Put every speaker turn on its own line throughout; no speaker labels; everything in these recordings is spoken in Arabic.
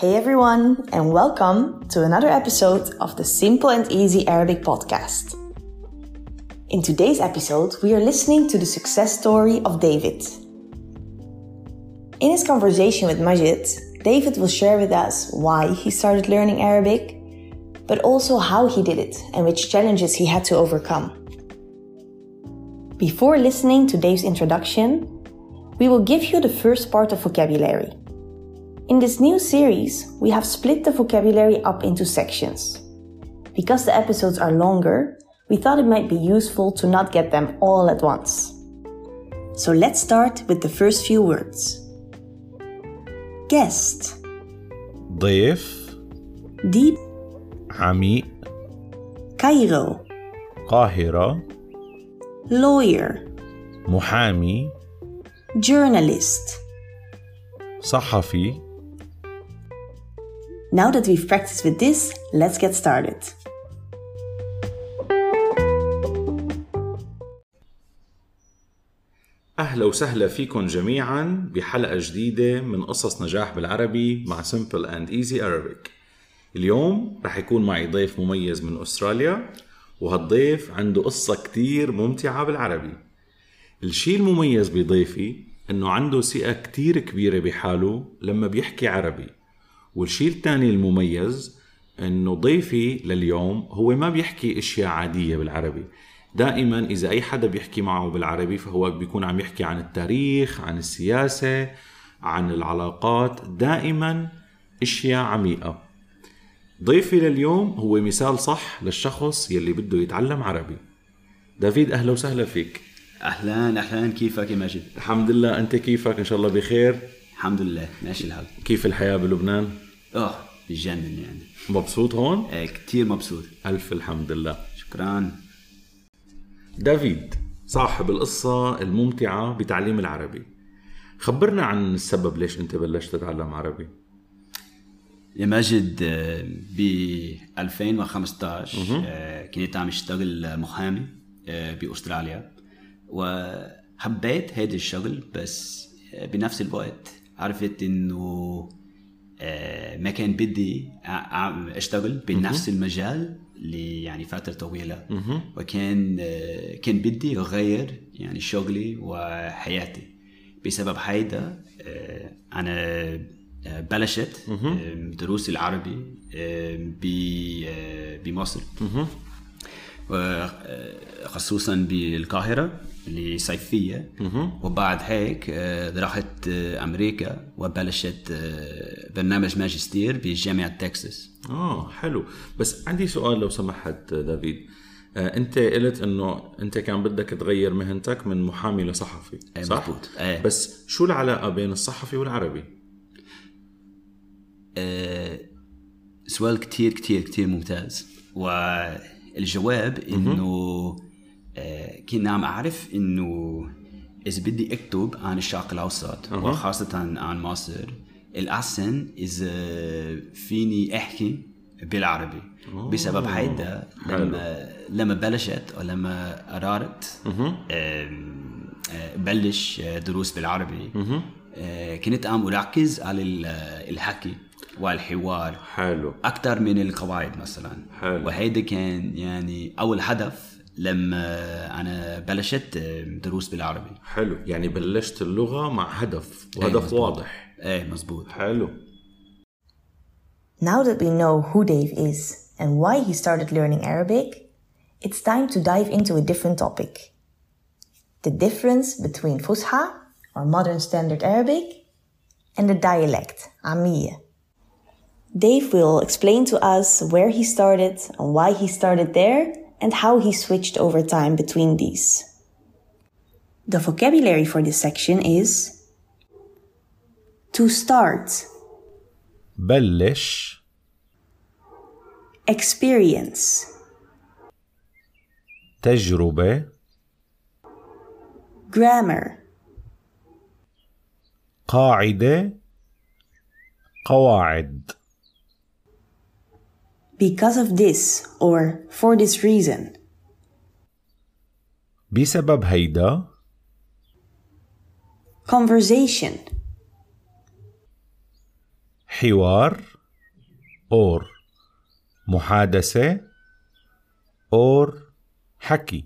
Hey everyone, and welcome to another episode of the Simple and Easy Arabic podcast. In today's episode, we are listening to the success story of David. In his conversation with Majid, David will share with us why he started learning Arabic, but also how he did it and which challenges he had to overcome. Before listening to Dave's introduction, we will give you the first part of vocabulary. In this new series, we have split the vocabulary up into sections. Because the episodes are longer, we thought it might be useful to not get them all at once. So let's start with the first few words. Guest,
ضيف
deep,
عميق
Cairo,
قاهرة
lawyer,
محامي
journalist.
صحفي
Now that we've practiced with this, let's get started.
أهلا وسهلا فيكم جميعا بحلقة جديدة من قصص نجاح بالعربي مع Simple and Easy Arabic. اليوم رح يكون معي ضيف مميز من أستراليا وهالضيف عنده قصة كتير ممتعة بالعربي. الشيء المميز بضيفي إنه عنده ثقة كتير كبيرة بحاله لما بيحكي عربي. والشيء الثاني المميز إنه ضيفي لليوم هو ما بيحكي أشياء عادية بالعربي. دائما إذا أي حدا بيحكي معه بالعربي فهو بيكون عم يحكي عن التاريخ عن السياسة عن العلاقات دائما أشياء عميقة. ضيفي لليوم هو مثال صح للشخص يلي بده يتعلم عربي. دافيد أهلا وسهلا فيك.
أهلا أهلا. كيفك يا ماجد؟
الحمد لله. أنت كيفك؟ إن شاء الله بخير.
الحمد لله. ماشي الحال.
كيف الحياة بلبنان؟
آه بجنن يعني.
مبسوط هون؟
آه كثير مبسوط.
ألف الحمد لله.
شكرا.
دافيد صاحب القصة الممتعة بتعليم العربي. خبرنا عن السبب ليش أنت بلشت تتعلم عربي.
يا ماجد آه، ب 2015 آه، كنت عم أشتغل محامي آه، بأستراليا. وحبيت هذا الشغل بس بنفس الوقت عرفت إنه ما كان بدي أشتغل بنفس المجال اللي يعني فترة طويلة. وكان آه، كان بدي أغير يعني شغلي وحياتي. بسبب هيدا آه، أنا آه، بلشت آه، دروس العربي آه، ب- آه، بمصر. خصوصا بالقاهرة. لصيفية وبعد هيك آه، رحت آه، أمريكا وبلشت آه، برنامج ماجستير بجامعة تكساس
آه حلو بس عندي سؤال لو سمحت دافيد أنت قلت إنه أنت كان بدك تغير مهنتك من محامي لصحفي
إيه،
صح؟
مزبوط. إيه.
بس شو العلاقة بين الصحفي والعربي؟
آه، سؤال كتير كتير كتير ممتاز والجواب إنه كنا عم أعرف إنه إذا بدي أكتب عن الشرق الأوسط وخاصة عن مصر الأحسن إذا فيني أحكي بالعربي. بسبب هيدا لما لما بلشت ولما قررت آم، آه، بلش آه، دروس بالعربي. آه، كنت عم أركز على ال- الحكي والحوار.
حلو.
أكثر من القواعد مثلا.
حلو.
وهيدا كان يعني أول هدف لما أنا بلشت آه، دروس بالعربي
حلو يعني بلشت اللغة مع هدف
إيه،
وهدف
مزبوط.
واضح
إيه مزبوط
حلو
Now that we know who Dave is and why he started learning Arabic, it's time to dive into a different topic. The difference between Fusha, or modern standard Arabic, and the dialect, Amiya. Dave will explain to us where he started and why he started there and how he switched over time between these. The vocabulary for this section is to start,
بلش
experience,
تجربه
grammar,
قاعده قواعد
because of this or for this reason,
بسبب هيدا
conversation,
حوار اور محادثة اور حكي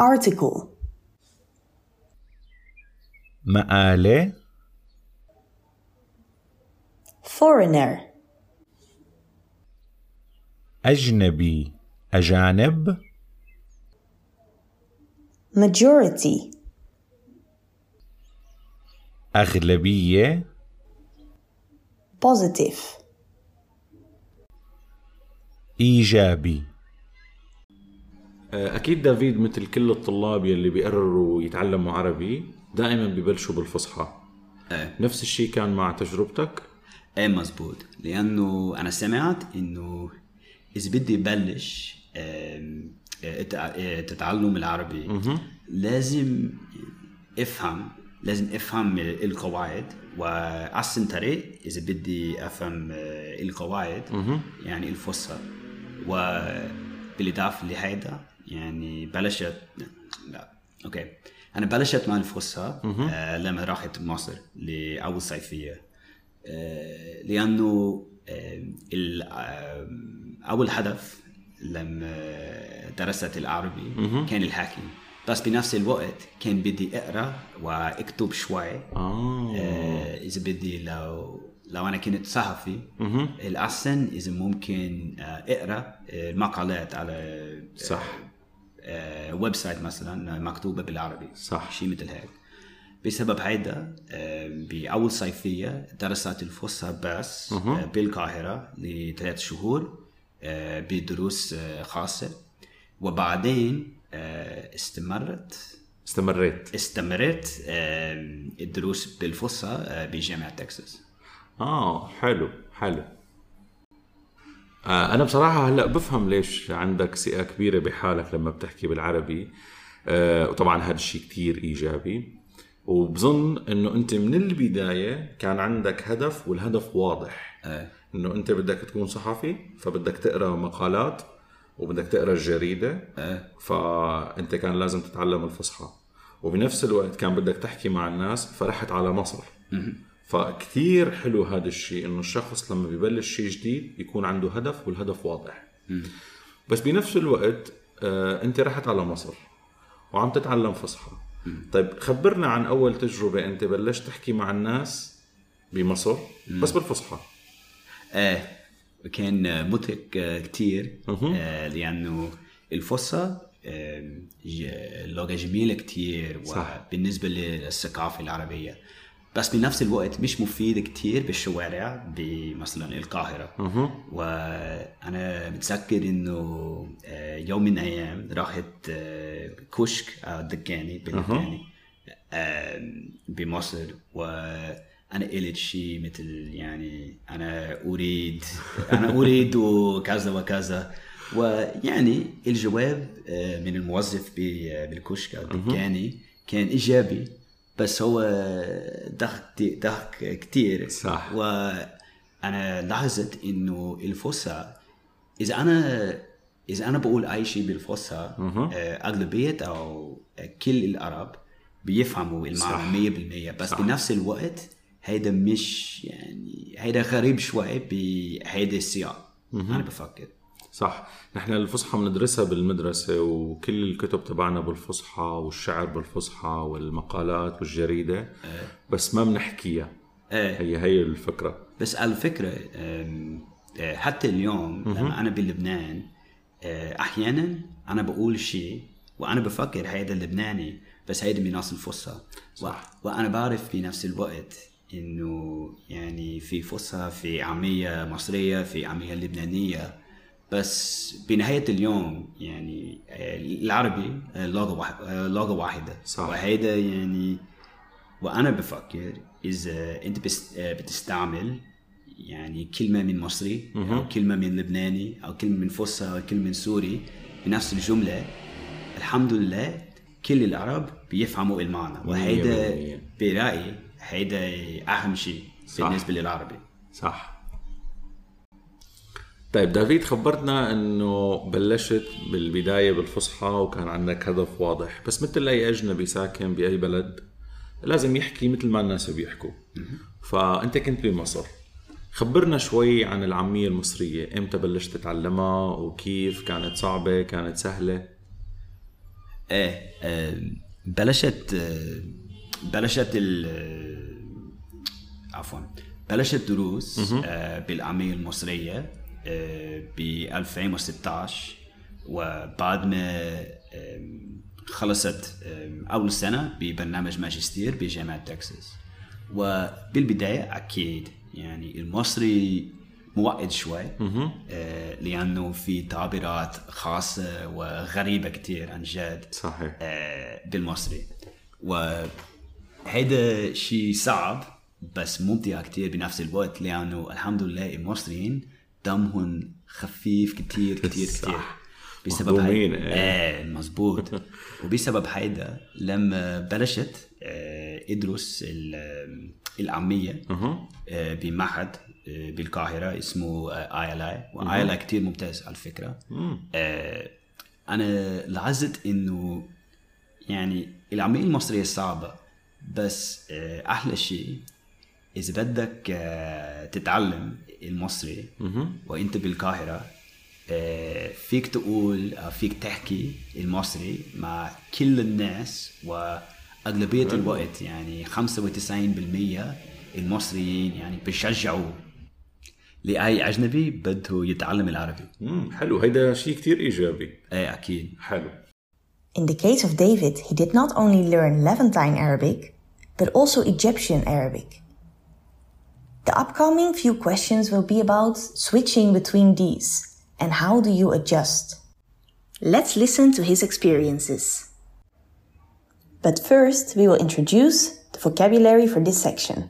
article
مقالة
foreigner
أجنبي أجانب؟
Majority.
أغلبية؟
Positive.
إيجابي. أكيد دافيد مثل كل الطلاب يلي بيقرروا يتعلموا عربي دائما ببلشوا بالفصحى.
إيه.
نفس الشيء كان مع تجربتك؟
إيه مزبوط. لأنه أنا سمعت إنه إذا بدي بلش آه، آه، تتعلم العربي لازم افهم لازم افهم القواعد وأحسن طريق إذا بدي أفهم آه، القواعد يعني الفصحى وبالإضافة لهيدا يعني بلشت لا أوكي. أنا بلشت مع الفصحى آه، لما رحت مصر لأول صيفية آه، لأنه آه، أول هدف لما درست العربي كان الحكي بس بنفس الوقت كان بدي أقرأ وأكتب شوي.
آه.
آه، إذا بدي لو لو أنا كنت صحفي الأحسن إذا ممكن آه، أقرأ آه، المقالات على
صح.
آه، website مثلا مكتوبة بالعربي.
صح.
شيء مثل هيك. بسبب هيدا آه، بأول صيفية درست الفصحى بس آه، بالقاهرة لثلاث شهور. آه، بدروس آه، خاصة. وبعدين آه، استمرت.
استمريت.
استمرت آه، الدروس بالفصحى آه، بجامعة تكساس.
آه حلو حلو. آه أنا بصراحة هلأ بفهم ليش عندك ثقه كبيرة بحالك لما بتحكي بالعربي. آه وطبعا هذا الشيء كتير إيجابي. وبظن إنه أنت من البداية كان عندك هدف والهدف واضح.
آه.
إنه أنت بدك تكون صحفي فبدك تقرأ مقالات وبدك تقرأ الجريدة. فأنت كان لازم تتعلم الفصحى. وبنفس الوقت كان بدك تحكي مع الناس فرحت على مصر. فكتير حلو هذا الشيء إنه الشخص لما ببلش شيء جديد يكون عنده هدف والهدف واضح. بس بنفس الوقت آه أنت رحت على مصر وعم تتعلم فصحى. طيب خبرنا عن أول تجربة أنت بلشت تحكي مع الناس بمصر بس بالفصحى.
آه كان مضحك آه، كتير. آه لأنه الفصحى آه، ج- لغة جميلة كتير
صح.
وبالنسبة للثقافة العربية. بس بنفس الوقت مش مفيد كتير بالشوارع بمثلا القاهرة. وأنا متذكر إنه آه، يوم من الأيام رحت آه، كشك أو دكاني باللبناني آه، بمصر. وأنا قلت شيء مثل يعني أنا أريد أنا أريد وكذا وكذا. ويعني الجواب آه، من الموظف ب- بالكشك أو الدكاني كان إيجابي بس هو ضحك ضحك كتير.
صح.
وأنا لاحظت إنه الفصحى إذا أنا إذا أنا بقول أي شيء بالفصحى آه، أغلبية أو كل العرب بيفهموا المعنى 100% بس
صح.
بنفس الوقت هيدا مش يعني هيدا غريب شوي بهيدا السياق. أنا بفكر.
صح. نحن الفصحى بندرسها بالمدرسة وكل الكتب تبعنا بالفصحى والشعر بالفصحى والمقالات والجريدة. بس ما بنحكيها.
إيه.
هي هي الفكرة.
بس على فكرة أم، أه، حتى اليوم لما أنا بلبنان أه، أحيانا أنا بقول شيء وأنا بفكر هيدا اللبناني بس هيدا من أصل فصحى
صح.
وأنا بعرف بنفس الوقت إنه يعني في فصحى في عامية مصرية في عامية لبنانية بس بنهاية اليوم يعني أه، العربي أه، لغة واحد- أه، لغة واحدة
صح.
وهيدا يعني وأنا بفكر إذا أنت بتستعمل يعني كلمة من مصري أو كلمة من لبناني أو كلمة من فصحى أو كلمة من سوري بنفس الجملة الحمد لله كل العرب بيفهموا المعنى وهيدا. برأيي هيدا أهم شيء. بالنسبة للعربي.
صح. طيب دافيد خبرتنا إنه بلشت بالبداية بالفصحى وكان عندك هدف واضح بس مثل أي أجنبي ساكن بأي بلد لازم يحكي مثل ما الناس بيحكوا. فأنت كنت بمصر. خبرنا شوي عن العامية المصرية إمتى بلشت تتعلمها وكيف كانت صعبة كانت سهلة؟
إيه آه، بلشت آه، بلشت ال آه، عفوا. بلشت دروس آه، بالعامية المصرية ب 2016 وبعد ما خلصت آم، أول سنة ببرنامج ماجستير بجامعة تكساس. وبالبداية أكيد يعني المصري موعد شوي آه، لأنه في تعبيرات خاصة وغريبة كتير عن جد
صحيح.
آه، بالمصري. وهيدا شيء صعب بس ممتع كتير بنفس الوقت لأنه الحمد لله المصريين دمهم خفيف كتير كتير
صح.
كتير بسبب هيدا
إيه.
إيه مزبوط وبسبب هيدا لما بلشت آه، إدرس ال- العامية
أها.
آه، بمعهد بالقاهرة اسمه آي إل آي. وآي إل آي كتير ممتاز على فكرة آه، أنا لاحظت إنه يعني العامية المصرية صعبة. بس آه، أحلى شيء إذا بدك آه، تتعلم المصري وإنت بالقاهرة آه، فيك تقول فيك تحكي المصري مع كل الناس وأغلبية الوقت يعني 95% المصريين يعني بيشجعوا لأي أجنبي بده يتعلم العربي.
مم، حلو. هيدا شيء كتير إيجابي.
إيه أكيد.
حلو.
In the case of David, he did not only learn Levantine Arabic, but also Egyptian Arabic. The upcoming few questions will be about switching between these and how do you adjust. Let's listen to his experiences. But first, we will introduce the vocabulary for this section.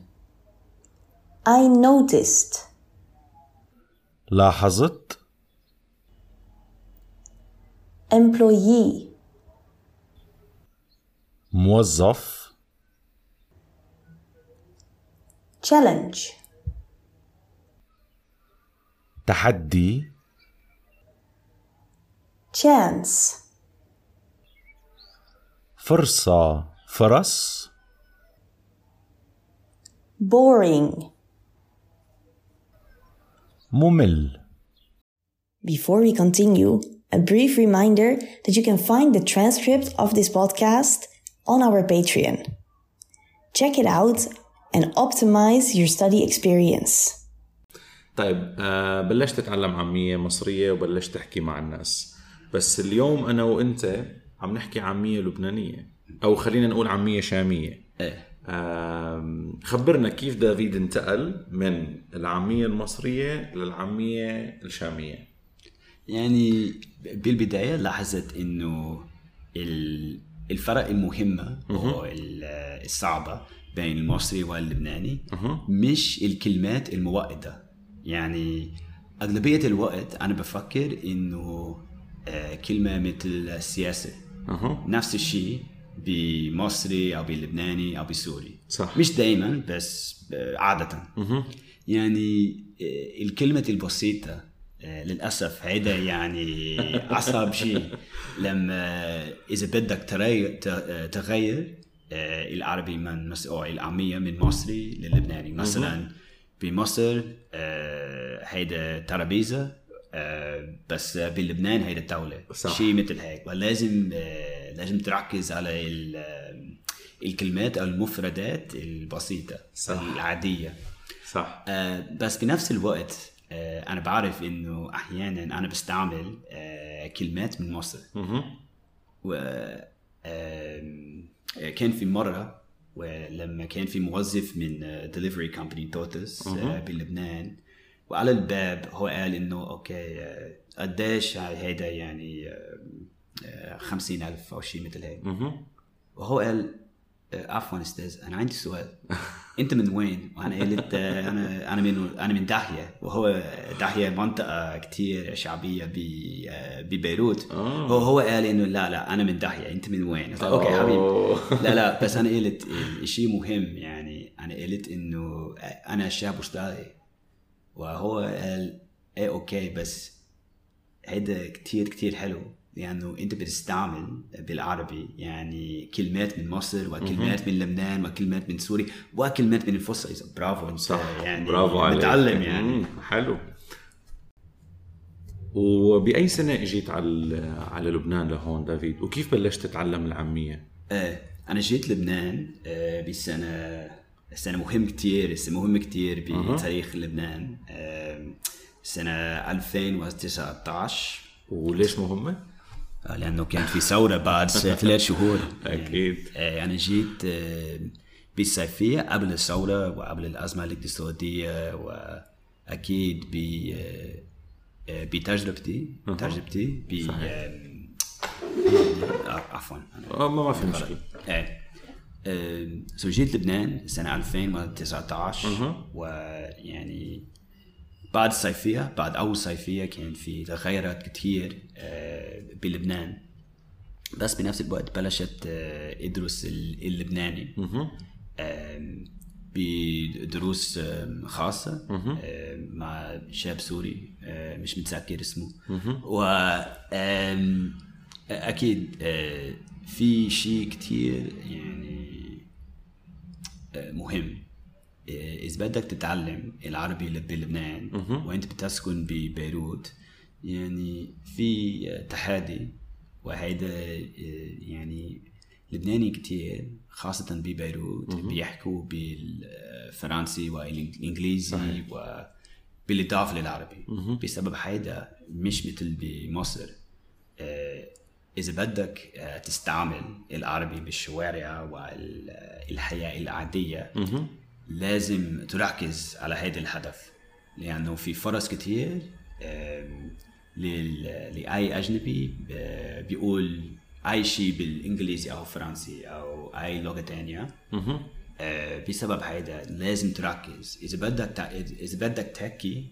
I noticed,
لاحظت
employee,
موظف
challenge,
تحدي
chance,
فرصة فرص
boring.
ممل
Before we continue, a brief reminder that you can find the transcript of this podcast on our Patreon. Check it out and optimize your study experience.
طيب آه بلشت تتعلم عامية مصرية وبلشت تحكي مع الناس. بس اليوم أنا وأنت عم نحكي عامية لبنانية أو خلينا نقول عامية شامية. إيه. خبرنا كيف دافيد انتقل من العامية المصرية للعامية الشامية.
يعني بالبداية لاحظت إنه ال- الفرق المهمة أو ال- الصعبة. بين المصري واللبناني مش الكلمات الموقدة يعني أغلبية الوقت أنا بفكر إنه آه، كلمة مثل السياسة نفس الشيء بمصري أو باللبناني أو بالسوري
صح.
مش دائما بس آه، عاده. يعني آه، الكلمة البسيطة آه، للأسف هيدا يعني أصعب شيء. لما إذا بدك تغير العربي من مس... أو العامية من مصري للبناني. مثلا بمصر آه، هيدا ترابيزة آه، بس باللبنان هيدا الدولة
صح.
شيء مثل هيك. ولازم آه، لازم تركز على ال- آه، الكلمات أو المفردات البسيطة
صح.
العادية.
صح.
آه، بس بنفس الوقت آه، أنا بعرف إنه أحيانا أنا بستعمل آه، كلمات من مصر. و آه، كان في مرة ولما كان في موظف من delivery company Toters بلبنان وعلى الباب هو قال إنه okay آه، قديش هيدا يعني خمسين ألف أو شيء مثل هيك. وهو قال آه، عفوا أستاذ أنا عندي سؤال. أنت من وين؟ وأنا قلت آه، أنا أنا من أنا من داهية وهو داهية منطقة كتير شعبية ب آه، ببيروت. هو هو قال إنه لا لا أنا من داهية. أنت من وين؟ أوكي حبيبي. لا لا بس أنا قلت شيء مهم يعني. أنا قلت إنه أنا شاب استرالي وهو قال إيه أوكي بس هيدا كتير كتير حلو. لأنه أنت بتستعمل بالعربي يعني كلمات من مصر وكلمات من لبنان وكلمات من سوريا وكلمات من الفصحى. برافو أنت
صح.
يعني
برافو عليك.
متعلم يعني.
حلو. وبأي سنة إجيت على على لبنان لهون دافيد؟ وكيف بلشت تتعلم العامية؟
آه أنا جيت لبنان آه بسنة سنة مهم كتير سنة مهم كتير بتاريخ لبنان. سنة 2019
وليش مهمة؟
لأنه كان في ثورة بعد ثلاث شهور.
أكيد.
آه، أنا جيت آه، بالصيفية قبل الثورة وقبل الأزمة الاقتصادية وأكيد ب آه، آه، بتجربتي تجربتي ب عفوا.
ما في مشكلة.
إيه so جيت لبنان سنة 2019 ويعني بعد الصيفية بعد أول صيفية كان في تغيرات كتير. آه، بلبنان. بس بنفس الوقت بلشت آه، ادرس ال- اللبناني. بدروس خاصة. مع شاب سوري آه، مش متذكر اسمه. و أكيد آه، في شيء كتير يعني آه، مهم. آه، إذا بدك تتعلم العربي اللي بلبنان وأنت بتسكن ببيروت يعني في تحدي وهيدا آه، يعني لبناني كتير خاصة ببيروت بيحكوا بالفرنسي والإنجليزي وبالإضافة للعربي. بسبب هيدا مش مثل بمصر آه، إذا بدك آه، تستعمل العربي بالشوارع والحياة العادية لازم تركز على هذا الهدف. لأنه في فرص كتير أجنبي ب- بيقول أي شيء بالإنجليزي أو فرنسي أو أي لغة تانية. آه، بسبب هيدا لازم تركز. إذا بدك إذا بدك تحكي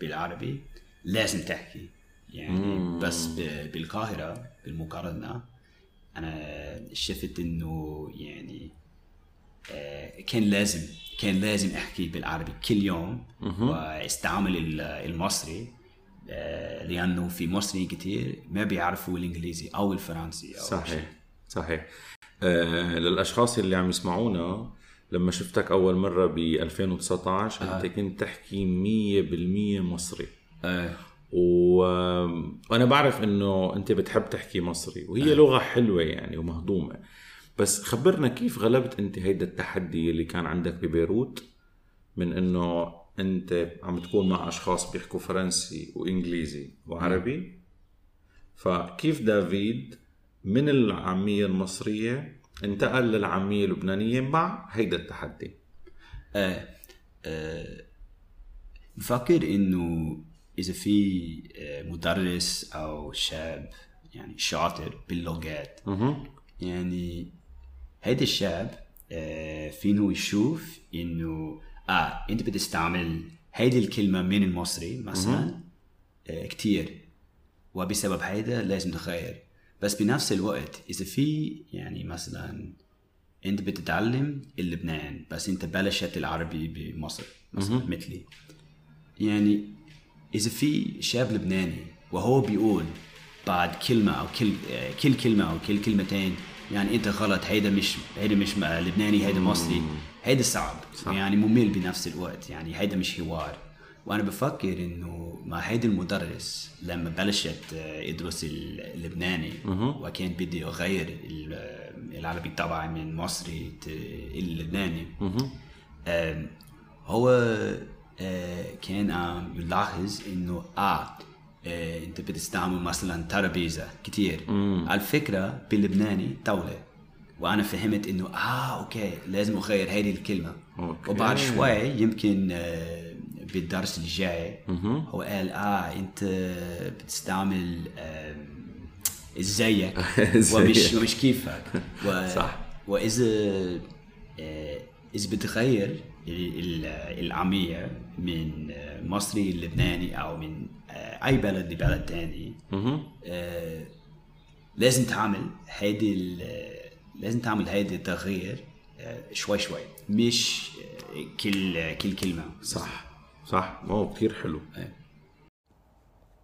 بالعربي لازم تحكي. يعني بس ب- بالقاهرة بالمقارنة أنا شفت إنه يعني آه، كان لازم كان لازم أحكي بالعربي كل يوم وأستعمل ال- المصري. لأنه في مصريين كتير ما بيعرفوا الإنجليزي أو الفرنسي أو
صحيح صحيح. آه للأشخاص اللي عم يسمعونا لما شفتك أول مرة ب 2019 أنت كنت تحكي 100% مصري.
آه،.
وأنا بعرف إنه أنت بتحب تحكي مصري وهي لغة حلوة يعني ومهضومة. بس خبرنا كيف غلبت أنت هيدا التحدي اللي كان عندك ببيروت من إنه انت عم تكون مع أشخاص بيحكوا فرنسي وإنجليزي وعربي. فكيف دافيد من العامية المصرية انتقل للعامية اللبنانية مع هيدا التحدي؟
آه، آه، بفكر إنه إذا في آه، مدرس أو شاب يعني شاطر باللغات يعني هيدا الشاب آه، فينه يشوف إنه آه انت بتستعمل هيدي الكلمة من المصري مثلا آه كتير. وبسبب هيدا لازم تغير. بس بنفس الوقت إذا في يعني مثلا أنت بتتعلم اللبنان بس أنت بلشت العربي بمصر مثلا مثلي. يعني إذا في شاب لبناني وهو بيقول بعد كلمة أو كل كل كلمة أو كل كلمتين يعني أنت غلط هيدا مش هيدا مش لبناني هيدا مصري. هيدا صعب. صح. يعني ممل بنفس الوقت. يعني هيدا مش حوار. وأنا بفكر إنه مع هيدا المدرس لما بلشت يدرس اللبناني وكان بدي أغير العربي تبعي من مصري اللبناني هو كان عم يلاحظ آه إيه أنت بتستعمل مثلا ترابيزة كتير. مم. الفكرة باللبناني طاولة وأنا فهمت إنه آه أوكي لازم أغير هذه الكلمة. أوكي. وبعد شوي يمكن آه بالدرس اللي جاي هو قال آه أنت بتستعمل آه ازيك ومش ومش كيفك. و صح. واذا آه اذا بتغير العامية من مصري لبناني أو من اي بلد لبلد تاني آه لازم تعمل هيدي لازم تعمل هيدي التغيير آه شوي شوي مش كل كل كلمه
صح صح هو كثير حلو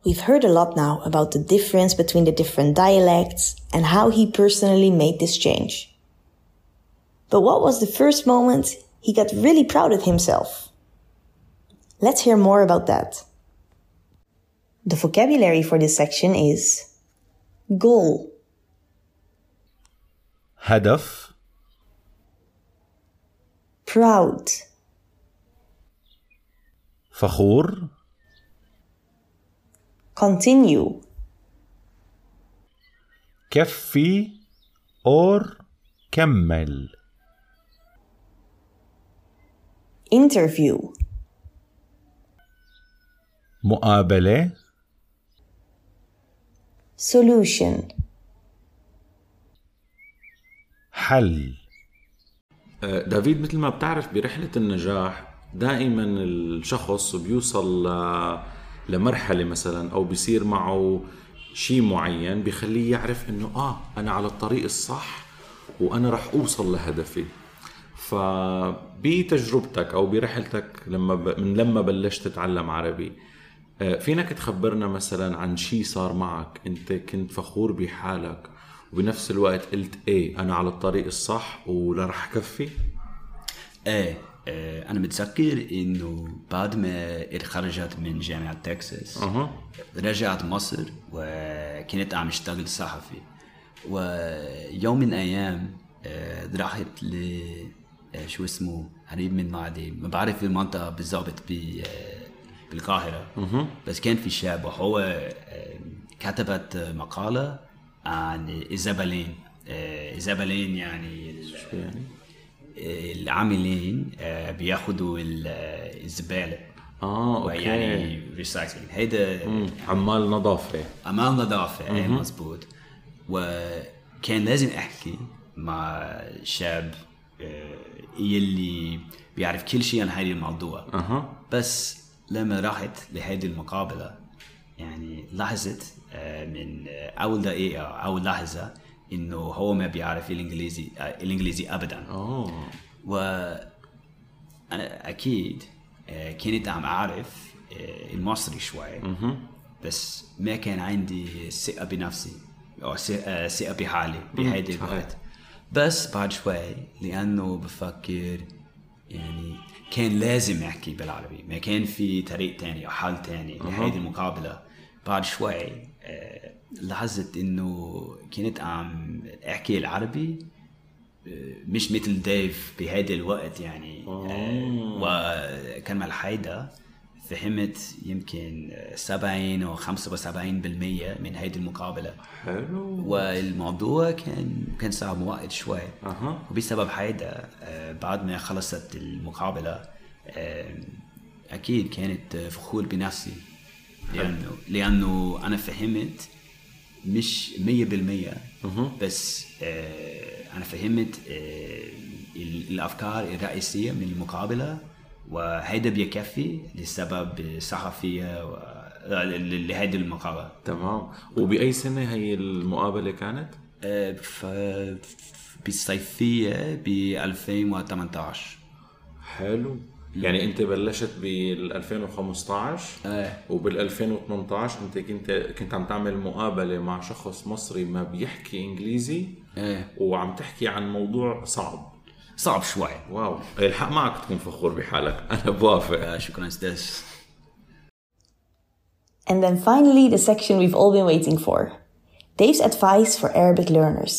We've heard a lot now about the difference between the different dialects and how he personally made this change. But what was the first moment he got really proud of himself? Let's hear more about that. The vocabulary for this section is goal,
هدف
proud,
فخور
continue,
كفي اور كمل
interview,
مقابلة؟
Solution,
حل. دافيد مثل ما بتعرف برحلة النجاح دائما الشخص بيوصل ل- لمرحلة مثلا أو بيصير معه شيء معين بيخليه يعرف إنه آه أنا على الطريق الصح وأنا رح أوصل لهدفي. فبتجربتك أو برحلتك لما ب... من لما بلشت تتعلم عربي آه، فينك تخبرنا مثلا عن شيء صار معك؟ أنت كنت فخور بحالك وبنفس الوقت قلت إيه أنا على الطريق الصح ولا رح كفي
إيه آه، أنا متذكر إنه بعد ما اتخرجت من جامعة تكساس
أها.
رجعت مصر وكنت عم أشتغل صحفي. ويوم من الأيام آه، رحت ل آه، شو اسمه قريب من معدي ما بعرف المنطقة بالضبط ب آه، بالقاهره بس كان في شاب وهو آه، كتبت مقالة عن الزبالين. آه، الزبالين يعني
يعني؟
العاملين آه، بياخدوا ال- آه، الزبالة.
آه okay.
يعني recycling هيدا.
عمال نظافة.
عمال نظافة. إيه مزبوط وكان لازم أحكي مع شاب آه، يلي بيعرف كل شيء عن هذا الموضوع.
أها.
بس لما رحت لهذه المقابلة يعني لاحظت آه، من آه، أول دقيقة أول لحظة إنه هو ما بيعرف الإنجليزي آه، الإنجليزي ابدا.
آه
و أنا أكيد كنت عم أعرف المصري شوي. بس ما كان عندي ثقة بنفسي أو ثقة بحالي بهيدي. الوقت. بس بعد شوي لأنه بفكر يعني كان لازم احكي بالعربي. ما كان في طريق تاني أو حل تاني لهيدي المقابلة. بعد شوي آه، لاحظت إنه كنت عم أحكي العربي مش مثل ديف بهذا الوقت يعني آه، وكان مع الحيدا فهمت يمكن 70 أو 75% من هذه المقابلة.
حلو.
والموضوع كان كان صعب وقت شوي.
أها.
وبسبب هيدا آه، بعد ما خلصت المقابلة آه، أكيد كانت فخور بنفسي. لأنه لأنه أنا فهمت مش 100% بس آه، أنا فهمت ال- الأفكار الرئيسية من المقابلة وهيدا بيكفي لسبب صحفية و... لهيدي المقابلة.
تمام. وبأي سنة هي المقابلة كانت؟
آه، ف... بالصيفيه ب 2018
حلو. يعني أنت بلشت بال 2015
إيه
وبال 2018 أنت كنت كنت عم تعمل مقابلة مع شخص مصري ما بيحكي إنجليزي؟
إيه
وعم تحكي عن موضوع صعب.
صعب شوي
واو الحق معك تكون فخور بحالك أنا بوافق
آه، شكرا أستاذ
And then finally, the section we've all been waiting for Dave's advice for Arabic learners.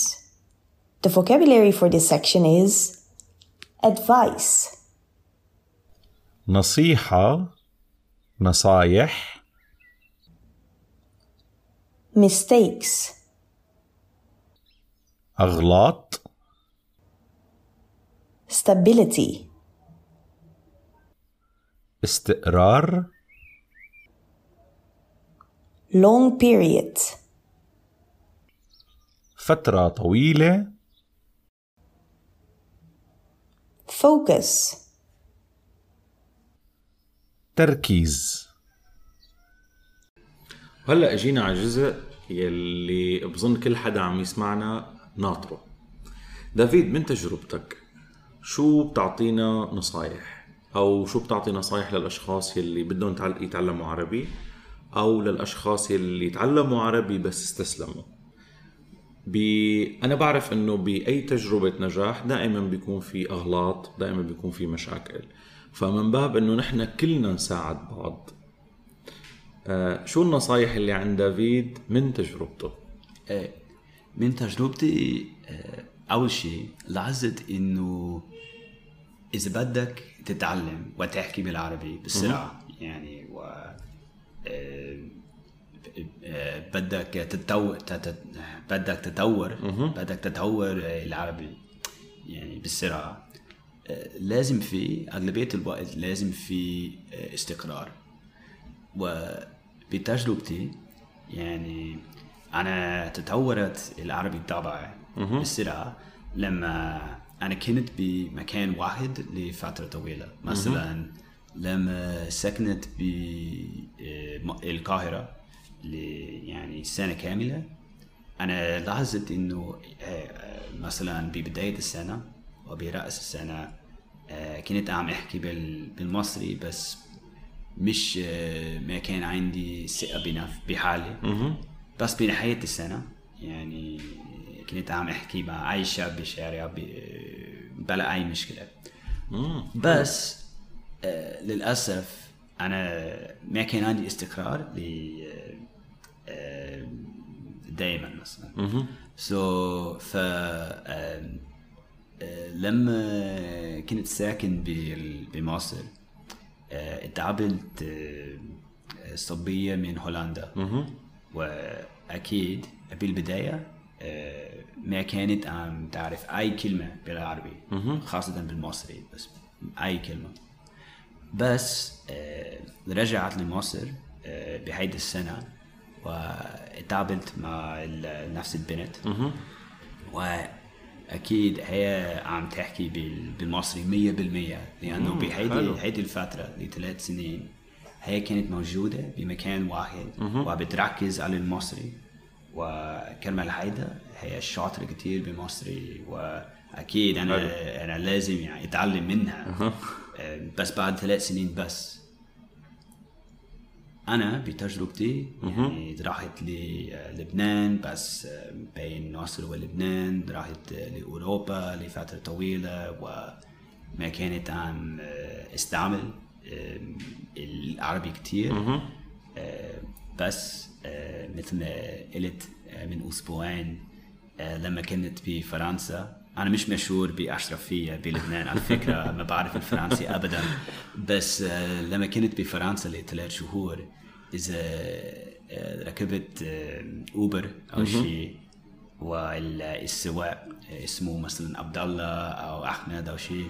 The vocabulary for this section is advice,
نصيحه نصايح
mistakes,
اغلاط
stability,
استقرار.
Long period,
فترة طويلة.
Focus,
تركيز. هلأ اجينا على جزء يلي بظن كل حدا عم يسمعنا ناطره. دافيد من تجربتك؟ شو بتعطينا نصايح؟ أو شو بتعطي نصايح للأشخاص يلي بدهم يتعل- يتعلموا عربي أو للأشخاص اللي تعلموا عربي بس استسلموا. بي... أنا بعرف إنه بأي تجربة نجاح دائما بيكون في أغلاط دائما بيكون في مشاكل. فمن باب إنه نحن كلنا نساعد بعض. آه شو النصايح اللي عند دافيد من تجربته؟
آه، من تجربتي آه، أول شيء لاحظت إنه إذا بدك تتعلم وتحكي بالعربي بسرعة يعني و آه، بدك تتطور تت- بدك تطور بدك تطور العربي يعني بسرعة. آه، لازم في أغلبية الوقت لازم في آه، استقرار. وبتجربتي يعني أنا تطورت العربي تبعي بسرعة. لما أنا كنت بمكان واحد لفترة طويلة. مثلا لما سكنت بالقاهره يعني سنة كاملة أنا لاحظت إنه آه، مثلا ببداية السنة وبرأس السنة آه، كنت عم أحكي بال- بالمصري بس مش آه، ما كان عندي ثقة بنف بحالي. بس بنهاية السنة يعني كنت عم احكي مع اي شاب بالشارع ب- بلا أي مشكلة. بس آه، للأسف أنا ما كان عندي استقرار ل آه، دائما مثلا. سو ف آه، لما كنت ساكن بمصر آه، اتقابلت آه، صبية من هولندا. وأكيد بالبداية آه، ما كانت عم تعرف أي كلمة بالعربي خاصة بالمصري بس أي كلمة. بس آه، رجعت لمصر آه، بهيدي السنة واتقابلت مع نفس البنت. وأكيد هي عم تحكي بال- بالمصري 100%
لأنه
بهيدي. هيدي الفترة لثلاث سنين هي كانت موجودة بمكان واحد. وبتركز على المصري. وكرمال هيدا هي شاطرة كتير بالمصري وأكيد أنا
حلو.
أنا لازم يعني أتعلم منها. آه، بس بعد ثلاث سنين بس. أنا بتجربتي يعني رحت للبنان بس بين مصر ولبنان رحت لأوروبا لفترة طويلة وما كانت عم استعمل العربي كتير. بس مثل ما قلت من أسبوعين لما كنت بفرنسا أنا مش مشهور بأشرفية بلبنان على فكرة ما بعرف الفرنسي ابدا. بس آه، لما كنت بفرنسا لثلاث شهور إذا آه، ركبت آه، أوبر أو شيء والسواق اسمه مثلا عبد الله أو أحمد أو شيء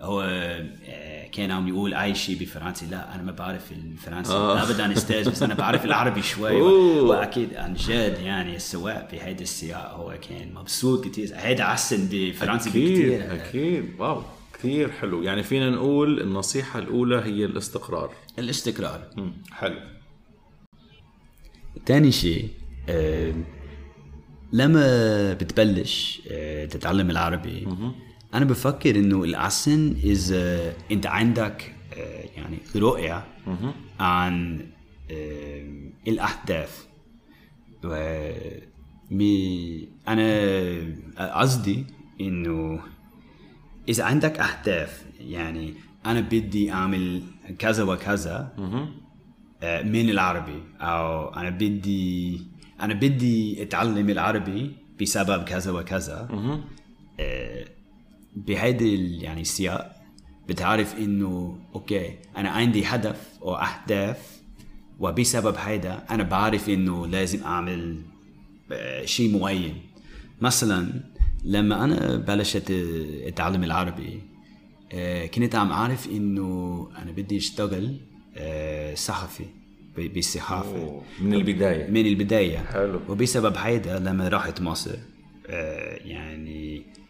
هو آه، كان عم يقول أي شيء بفرنسي. لا أنا ما بعرف الفرنسي.
آه.
ابدا أستاذ بس أنا بعرف العربي شوي. وأكيد عن جد يعني السواق بهيدا السياق هو كان مبسوط كتير. هيدا احسن بفرنسي
أكيد
بكتير.
أكيد. واو كثير حلو. يعني فينا نقول النصيحة الأولى هي الاستقرار.
الاستقرار.
مم. حلو.
تاني شيء آه، لما بتبلش آه، تتعلم العربي أنا بفكر إنه الأحسن اذا أنت عندك آه، يعني رؤية عن و مي أنا قصدي إنه إذا عندك اهداف يعني أنا بدي أعمل كذا وكذا آه، من العربي أو أنا بدي أنا بدي أتعلم العربي بسبب كذا وكذا بهيدي يعني السياق بتعرف إنه أوكي أنا عندي هدف أو أهداف وبسبب هيدا أنا بعرف إنه لازم أعمل آه، شيء معين مثلا لما أنا بلشت أتعلم العربي آه، كنت عم أعرف إنه أنا بدي أشتغل آه، صحفي بالصحافه.
من البداية
من البداية
حلو.
وبسبب هيدا لما رحت مصر آه، يعني آه،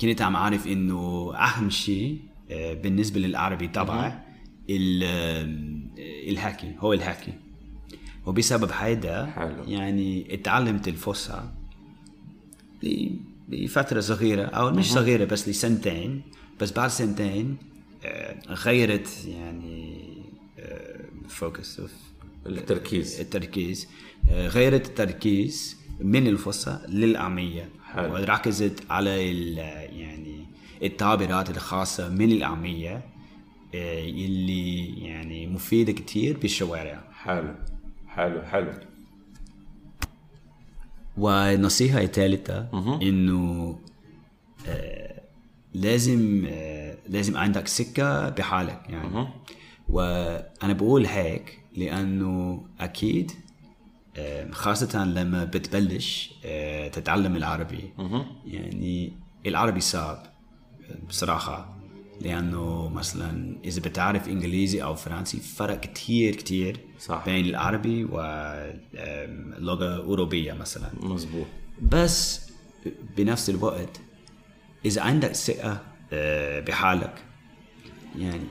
كنت عم عارف إنه أهم شيء آه، بالنسبة للعربي تبعي ال- آه، الحكي هو الحكي وبسبب هيدا. يعني اتعلمت الفصحى لفترة صغيرة أو مش صغيرة بس لسنتين بس بعد سنتين آه، غيرت يعني فوكس
التركيز.
التركيز. آه، غيرت التركيز من الفصحى للعامية.
حلو.
وركزت على ال- يعني التعبيرات الخاصة من العامية آه، اللي يعني مفيدة كتير بالشوارع.
حلو. حلو حلو.
والنصيحة الثالثة إنه آه، لازم آه، لازم عندك سكة بحالك يعني. وأنا بقول هيك لأنه أكيد آه، خاصة لما بتبلش آه، تتعلم العربي. يعني العربي صعب بصراحة لأنه مثلا إذا بتعرف إنجليزي أو فرنسي فرق كتير كتير
صح.
بين العربي واللغة الأوروبية مثلا.
مزبوط
بس بنفس الوقت إذا عندك ثقة آه، بحالك يعني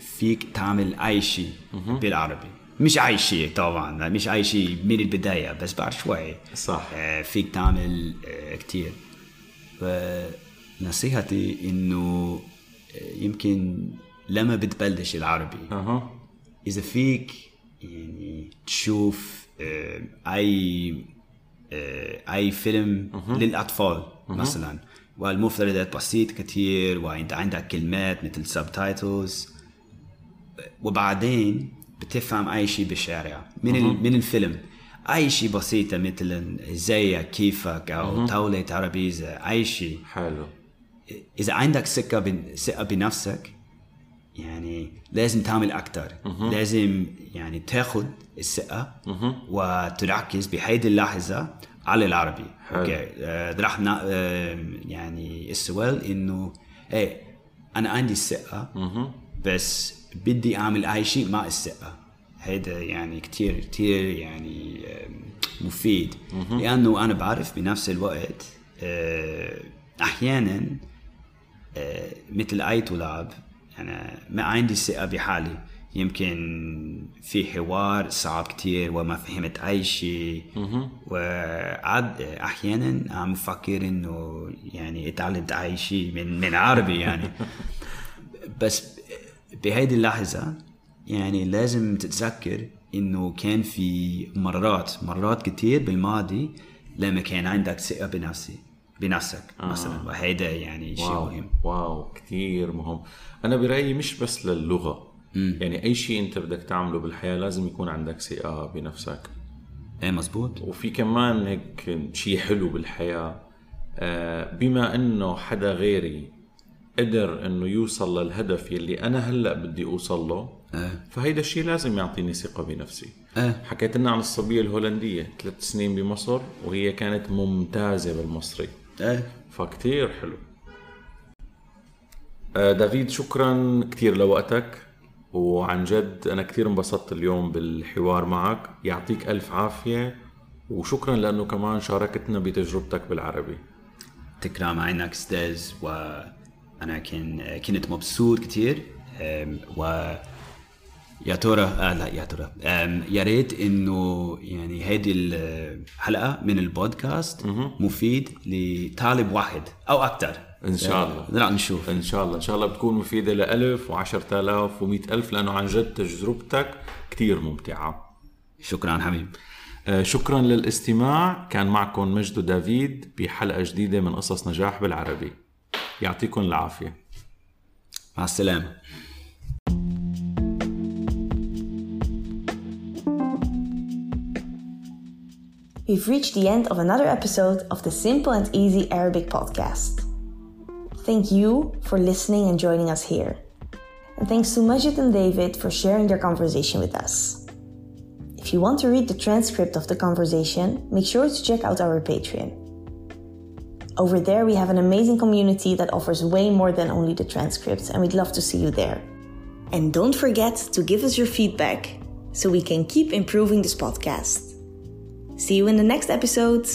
فيك تعمل أي شيء بالعربي. مش شيء طبعا مش شيء من البداية بس بعد شوي.
صح.
آه، فيك تعمل آه، كتير. فنصيحتي إنه آه، يمكن لما بتبلش العربي
أها.
إذا فيك يعني تشوف أي أي فيلم للأطفال مثلا. والمفردات بسيط كتير وانت عندك كلمات مثل سبتايتلز وبعدين بتفهم أي شيء بالشارع. من ال- من الفيلم. أي شيء بسيطة مثل ازيك كيفك أو طاولة ترابيزة أي شيء
حلو.
إذا عندك ثقة بن- ثقة بنفسك يعني لازم تعمل أكثر لازم يعني تاخذ الثقة وتركز بهيدي اللحظة على العربي.
حلو.
أوكي. آه، نا- آه، يعني السؤال إنه إيه أنا عندي الثقه بس بدي أعمل أي شيء مع الثقه هيدا يعني كتير كتير يعني مفيد. لأنه أنا بعرف بنفس الوقت آه، أحيانا آه، مثل أي طلاب أنا ما عندي ثقة بحالي. يمكن في حوار صعب كتير وما فهمت أي شيء. وعاد أحيانا عم بفكر إنه يعني اتعلمت أي شيء من من عربي يعني. بس بهيدي اللحظة يعني لازم تتذكر إنه كان في مرات مرات كتير بالماضي لما كان عندك ثقة بنفسي بنفسك مثلا. وهيدا يعني شيء مهم.
واو كثير مهم. أنا برأيي مش بس للغة. يعني أي شيء أنت بدك تعمله بالحياة لازم يكون عندك ثقة بنفسك.
إيه مزبوط.
وفي كمان هيك شيء حلو بالحياة. آه، بما إنه حدا غيري قدر إنه يوصل للهدف يلي أنا هلأ بدي أوصل له
إيه.
فهيدا الشيء لازم يعطيني ثقة بنفسي.
إيه.
حكيت لنا عن الصبية الهولندية ثلاث سنين بمصر وهي كانت ممتازة بالمصري.
إيه.
فكتير حلو. آه، دافيد شكرا كتير لوقتك وعن جد أنا كتير انبسطت اليوم بالحوار معك. يعطيك ألف عافية وشكرا لأنه كمان شاركتنا بتجربتك بالعربي.
تكرم عينك أستاذ وأنا كان كنت مبسوط كتير أم، و يا ترى آه لا يا ترى. يا ريت إنه يعني هذه الحلقة من البودكاست مفيد لطالب واحد أو أكثر
إن شاء الله.
لا نشوف.
إن شاء الله. إن شاء الله بتكون مفيدة لألف وعشرة آلاف ومئة ألف لأنه عن جد تجربتك كتير ممتعة.
شكرا حبيب.
آه، شكرا للاستماع. كان معكم مجد دافيد بحلقة جديدة من قصص نجاح بالعربي.
We've reached the end of another episode of the Simple and Easy Arabic podcast. Thank you for listening and joining us here. And thanks to Majid and David for sharing their conversation with us. If you want to read the transcript of the conversation, make sure to check out our Patreon. Over there, we have an amazing community that offers way more than only the transcripts, and we'd love to see you there. And don't forget to give us your feedback so we can keep improving this podcast. See you in the next episode.